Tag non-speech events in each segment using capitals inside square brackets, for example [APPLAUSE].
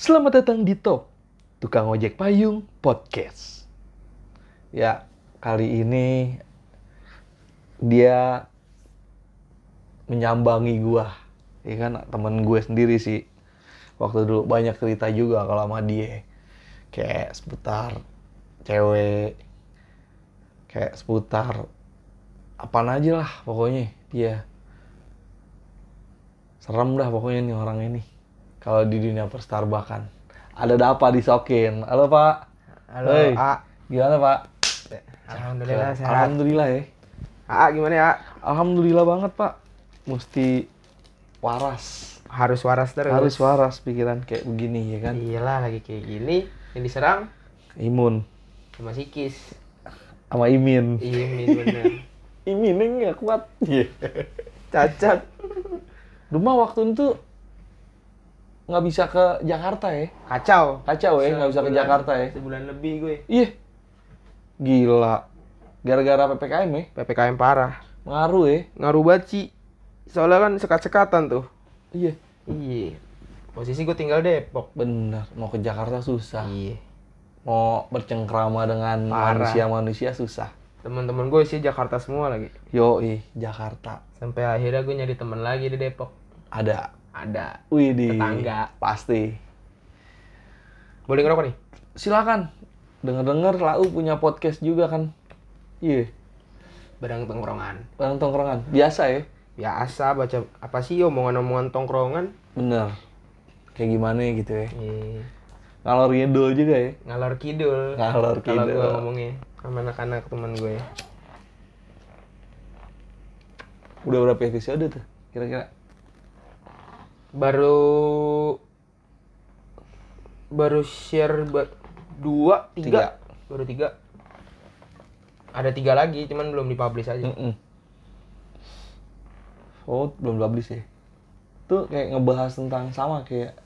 Selamat datang di Top Tukang Ojek Payung Podcast. Ya, kali ini dia menyambangi gua. Ya kan temen gue sendiri sih. Waktu dulu banyak cerita juga kalau sama dia. Kayak seputar cewek. Kayak seputar apaan aja lah pokoknya dia. Serem dah pokoknya nih orang ini. Kalau di dunia perstarbakan. Ada apa disokin. Halo Pak. Halo, Hei. A. Gimana Pak? Alhamdulillah sehat. Alhamdulillah ya. A, gimana ya? Alhamdulillah banget Pak. Mesti waras. Harus waras terus. Harus waras pikiran kayak begini ya kan. Iyalah lagi kayak gini yang diserang Imun. sama sikis. Sama imin. Imin bener. [LAUGHS] Imin yang nggak kuat. Iya. Cacat. Rumah waktu itu nggak bisa ke Jakarta ya. Kacau. Kacau ya, nggak bisa ke Jakarta ya. Sebulan lebih gue. Iya. Gila. Gara-gara PPKM ya. PPKM parah. Ngaruh ya. Ngaruh banget sih. Soalnya kan sekat-sekatan tuh. Iya. Iya. Posisi gue tinggal Depok. Bener. Mau ke Jakarta susah. Iya. Mau bercengkrama dengan manusia-manusia susah. Teman-teman gue sih Jakarta semua lagi. Yoi, Jakarta. Sampai akhirnya gue nyari teman lagi di Depok. Ada. Ada. Wih di Tetangga. Pasti. Boleh ngerokok nih? Silakan. Dengar-dengar Lau punya podcast juga kan. Iya. Barang tongkrongan. Barang tongkrongan. Biasa ya. Biasa baca apa sih omongan-omongan tongkrongan. Bener. Kayak gimana ya gitu ya. Iya. Ngalor ngidul juga ya. ngalor kidul Ngalor kalau kidul. gue ngomongnya sama anak-anak teman gue Udah berapa episode tuh? Kira-kira. Baru baru share ba- dua tiga. Tiga. baru tiga ada tiga lagi cuman belum dipublish aja Mm-mm. Oh, belum publish ya. Tuh kayak ngebahas tentang sama kayak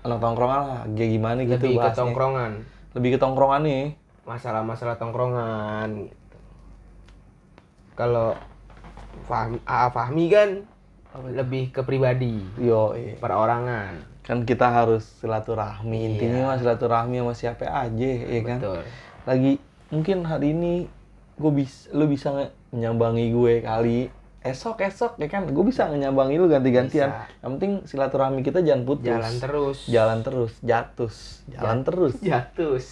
anak tongkrongan lah, kayak gimana gitu lebih ke bahasnya. tongkrongan Lebih ke tongkrongan nih. masalah-masalah tongkrongan gitu. kalau Fahmi, AA Fahmi kan lebih ke pribadi Yo, iya. perorangan. Kan kita harus silaturahmi Iya. intinya mah silaturahmi sama siapa aja ya kan? Betul. Lagi mungkin hari ini gue bisa lu bisa nge- nyambangi gue kali. Esok esok ya kan? Gue bisa nyambangi lu ganti-gantian. Bisa. yang penting silaturahmi kita jangan putus. Jalan terus. Jalan terus jatus. Jalan terus. jatus.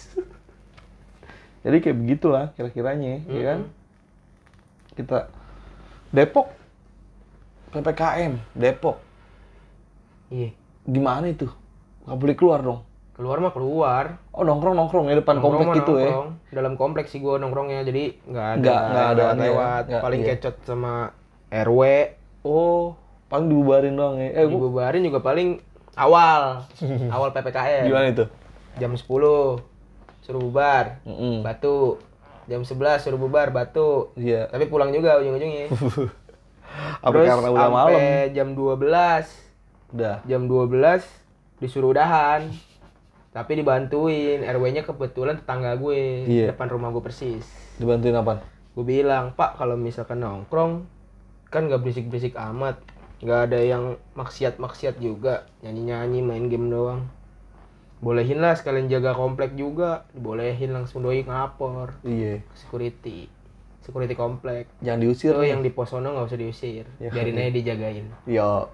Jadi kayak begitulah kira-kiranya ya kan? Kita Depok ppkm Depok. Iya. Gimana itu? Nggak boleh keluar dong. Keluar mah keluar. Oh nongkrong nongkrong ya depan Nongkrong komplek gitu ya? dalam kompleks sih gua nongkrongnya jadi nggak ada Nggak- nggak ada lewat, aneh, lewat. nggak, paling iya. kecot sama RW Oh, paling dibubarin doang ya. Eh, gua dibubarin juga paling awal. [LAUGHS] Awal ppkm gimana itu? jam 10 suruh bubar. Mm-mm. batu. Jam 11 suruh bubar batu. Iya. tapi pulang juga ujung-ujungnya [LAUGHS] Apa karena udah malam? jam 12 Udah. jam 12 disuruh udahan tapi dibantuin RW-nya kebetulan tetangga gue Iya. depan rumah gue persis Dibantuin apa? gue bilang pak kalau misalkan nongkrong kan nggak berisik berisik amat nggak ada yang maksiat maksiat juga nyanyi nyanyi main game doang bolehin lah sekalian jaga komplek juga dibolehin langsung doi ngapor Iya. security security komplek Jangan diusir nih. yang di posono nggak usah diusir Ya, biarin aja dijagain Yo,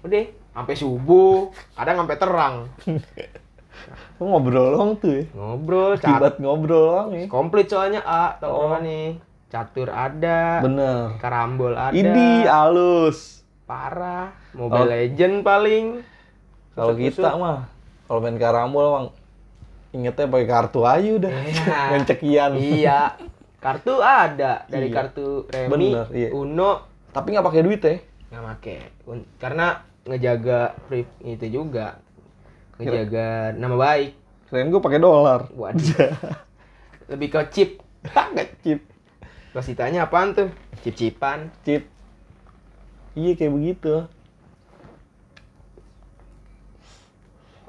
udah sampai subuh kadang sampai terang [LAUGHS] Lu ngobrol doang tuh ya. ngobrol cat ngobrol doang ya. komplit soalnya a tongkrongan nih catur ada Bener. karambol ada Ini halus. parah mobile Oh. legend paling Kalau kita mah kalau main karambol emang ingetnya pakai kartu aja udah. Iya. [LAUGHS] Main cekian. iya [LAUGHS] kartu ada dari Iya. kartu remi Bener, iya. uno Tapi nggak pakai duit ya. nggak Un- karena ngejaga pri- itu juga ngejaga nama baik Keren gue pakai dolar. waduh [LAUGHS] lebih ke chip Chip. Terus ditanya apaan tuh? Cip-cipan. Chip. Iya kayak begitu.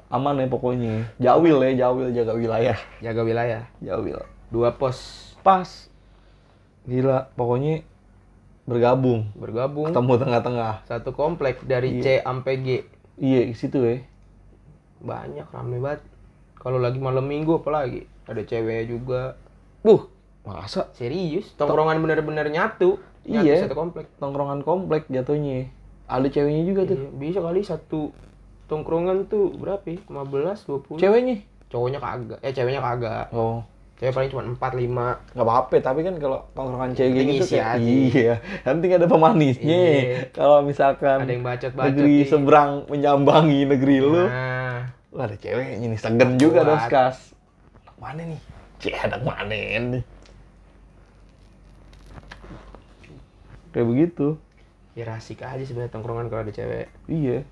Aman ya pokoknya. Jawil ya, jawil jaga wilayah. Jaga wilayah. Jawil. Dua pos Pas. Gila, pokoknya bergabung. bergabung Ketemu tengah-tengah. satu komplek dari C sampai G. Iya, ke situ ya. banyak rame banget kalau lagi malam minggu apalagi ada cewek juga Buh, masa serius tongkrongan bener-bener nyatu nyatu Iya. satu komplek tongkrongan komplek jatuhnya. Ada ceweknya juga tuh. Iya, bisa kali satu tongkrongan tuh berapa ya? 15 20 Ceweknya. cowoknya kagak eh ceweknya kagak Oh, cewek paling cuma 4 5 nggak apa-apa tapi kan kalau tongkrongan cewek gitu kayak aja. iya penting ada pemanisnya. Iya. kalau misalkan ada yang bacot-bacot negeri nih. seberang menyambangi negeri lu. Nah. Wah, ada ceweknya nih segen juga Kuat. doskas anak mana nih? Cih, anak mana nih kayak begitu. Ya asik aja sebenarnya tongkrongan kalau ada cewek. Iya.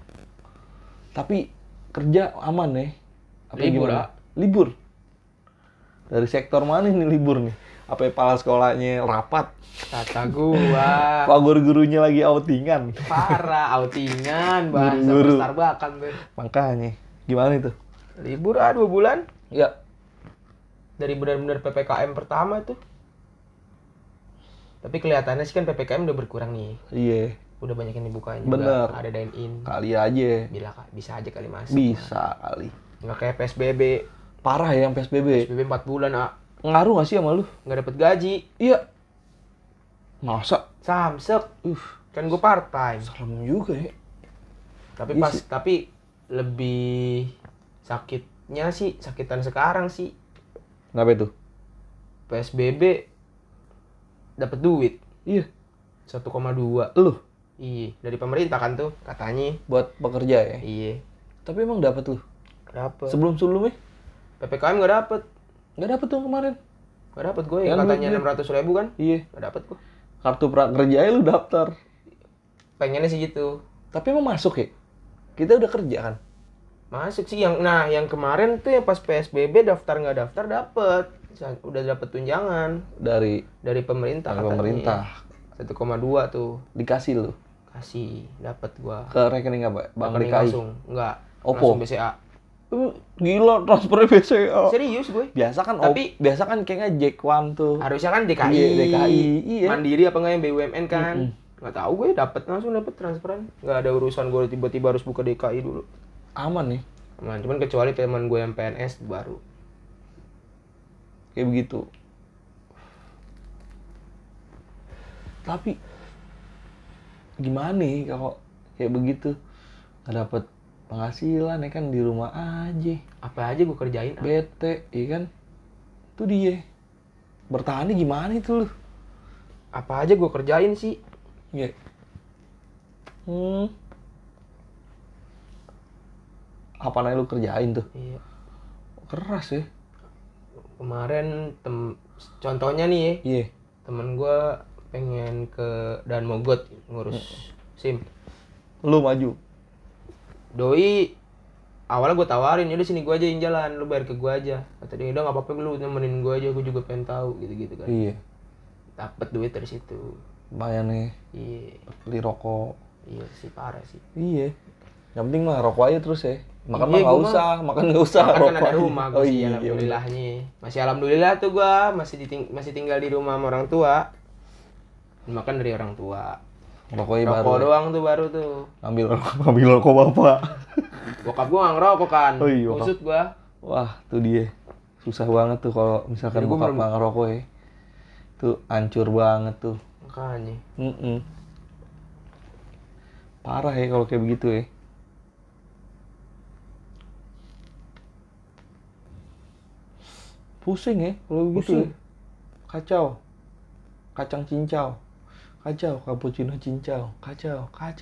Tapi kerja aman ya? Apa Libur, gimana? ah. libur dari sektor mana nih libur nih apa kepala sekolahnya rapat kata gua Pak guru-gurunya lagi outingan. parah outingan bahasa Buru-buru. Starbucks tuh Makanya, gimana itu? libur ah dua bulan Ya, dari benar-benar ppkm pertama tuh tapi kelihatannya sih kan ppkm udah berkurang nih iya. udah banyak yang dibukanya Bener. juga ada dine in Kali aja. bila bisa aja kali masuk Bisa kali. nggak kayak psbb Parah ya yang PSBB. psbb 4 bulan ah Ngaruh gak sih sama lu? nggak dapet gaji Iya. Masa? samsek Uh, kan gue part time serem juga ya. tapi Iya pas sih. tapi lebih sakitnya sih sakitan sekarang sih Kenapa itu? psbb dapat duit Iya. 1,2 Lu iya dari pemerintah kan tuh katanya buat pekerja ya. iya Tapi emang dapat lu. dapet Sebelum-sebelumnya ppkm nggak dapet nggak dapat tuh kemarin. nggak dapet gue yang katanya enam ratus ribu kan Iya. nggak dapet gue Kartu prakerja aja lu daftar. pengennya sih gitu Tapi emang masuk ya? Kita udah kerja kan? masuk sih yang nah yang kemarin tuh yang pas psbb daftar nggak daftar dapet udah dapet tunjangan Dari, dari pemerintah dari pemerintah. 1,2 tuh Dikasih lu. kasih dapet gua Ke rekening apa? Bang Rekening DKI. langsung enggak Oppo. langsung BCA Gila transfernya BCA. serius gue Biasa kan Tapi- op- biasa kan kayaknya Jack One tuh. harusnya kan DKI Iya, DKI, iya. mandiri apa enggak yang BUMN kan Mm-mm. nggak tahu gue dapet langsung dapet transferan nggak ada urusan gue tiba-tiba harus buka DKI dulu Aman nih. Aman, cuman kecuali teman gue yang PNS baru Kayak begitu. Tapi gimana nih kalau kayak begitu nggak dapet penghasilan ya kan di rumah aja apa aja gue kerjain ah. bete iya kan itu dia bertahannya gimana itu lu apa aja gue kerjain sih Iya. Hmm. Apa nih lu kerjain tuh? iya Keras ya. kemarin tem contohnya nih ya Iya. temen gue pengen ke dan mogot ngurus sim Lu maju. Doi awalnya gue tawarin udah sini gue aja yang jalan lu bayar ke gue aja kata dia udah nggak apa-apa lu nemenin gue aja gue juga pengen tahu gitu gitu kan Iya. dapet duit dari situ Lumayan nih. iya Beli rokok. iya sih parah sih Iya. Yang penting mah rokok aja terus ya. Makan Iya, mah nggak usah, makan nggak usah. Makan kan rokok ada aja. rumah gue Oh sih iya. alhamdulillahnya masih alhamdulillah tuh gue masih diting masih tinggal di rumah sama orang tua makan dari orang tua Rokoknya rokok baru. ya. doang tuh baru tuh Ngambil rokok, [LAUGHS] ngambil rokok bapak. bokap gue nggak ngerokok kan Oh iya. Kusut gue Wah, tuh dia. Susah banget tuh kalau misalkan Jadi gua bokap nggak ngerokok ya. Tuh hancur banget tuh. makanya Mm-mm. Parah ya kalau kayak begitu ya. Pusing ya kalau begitu. Ya. Kacau. Kacang cincau. Kacau, cappuccino cincau. Kacau, kacau.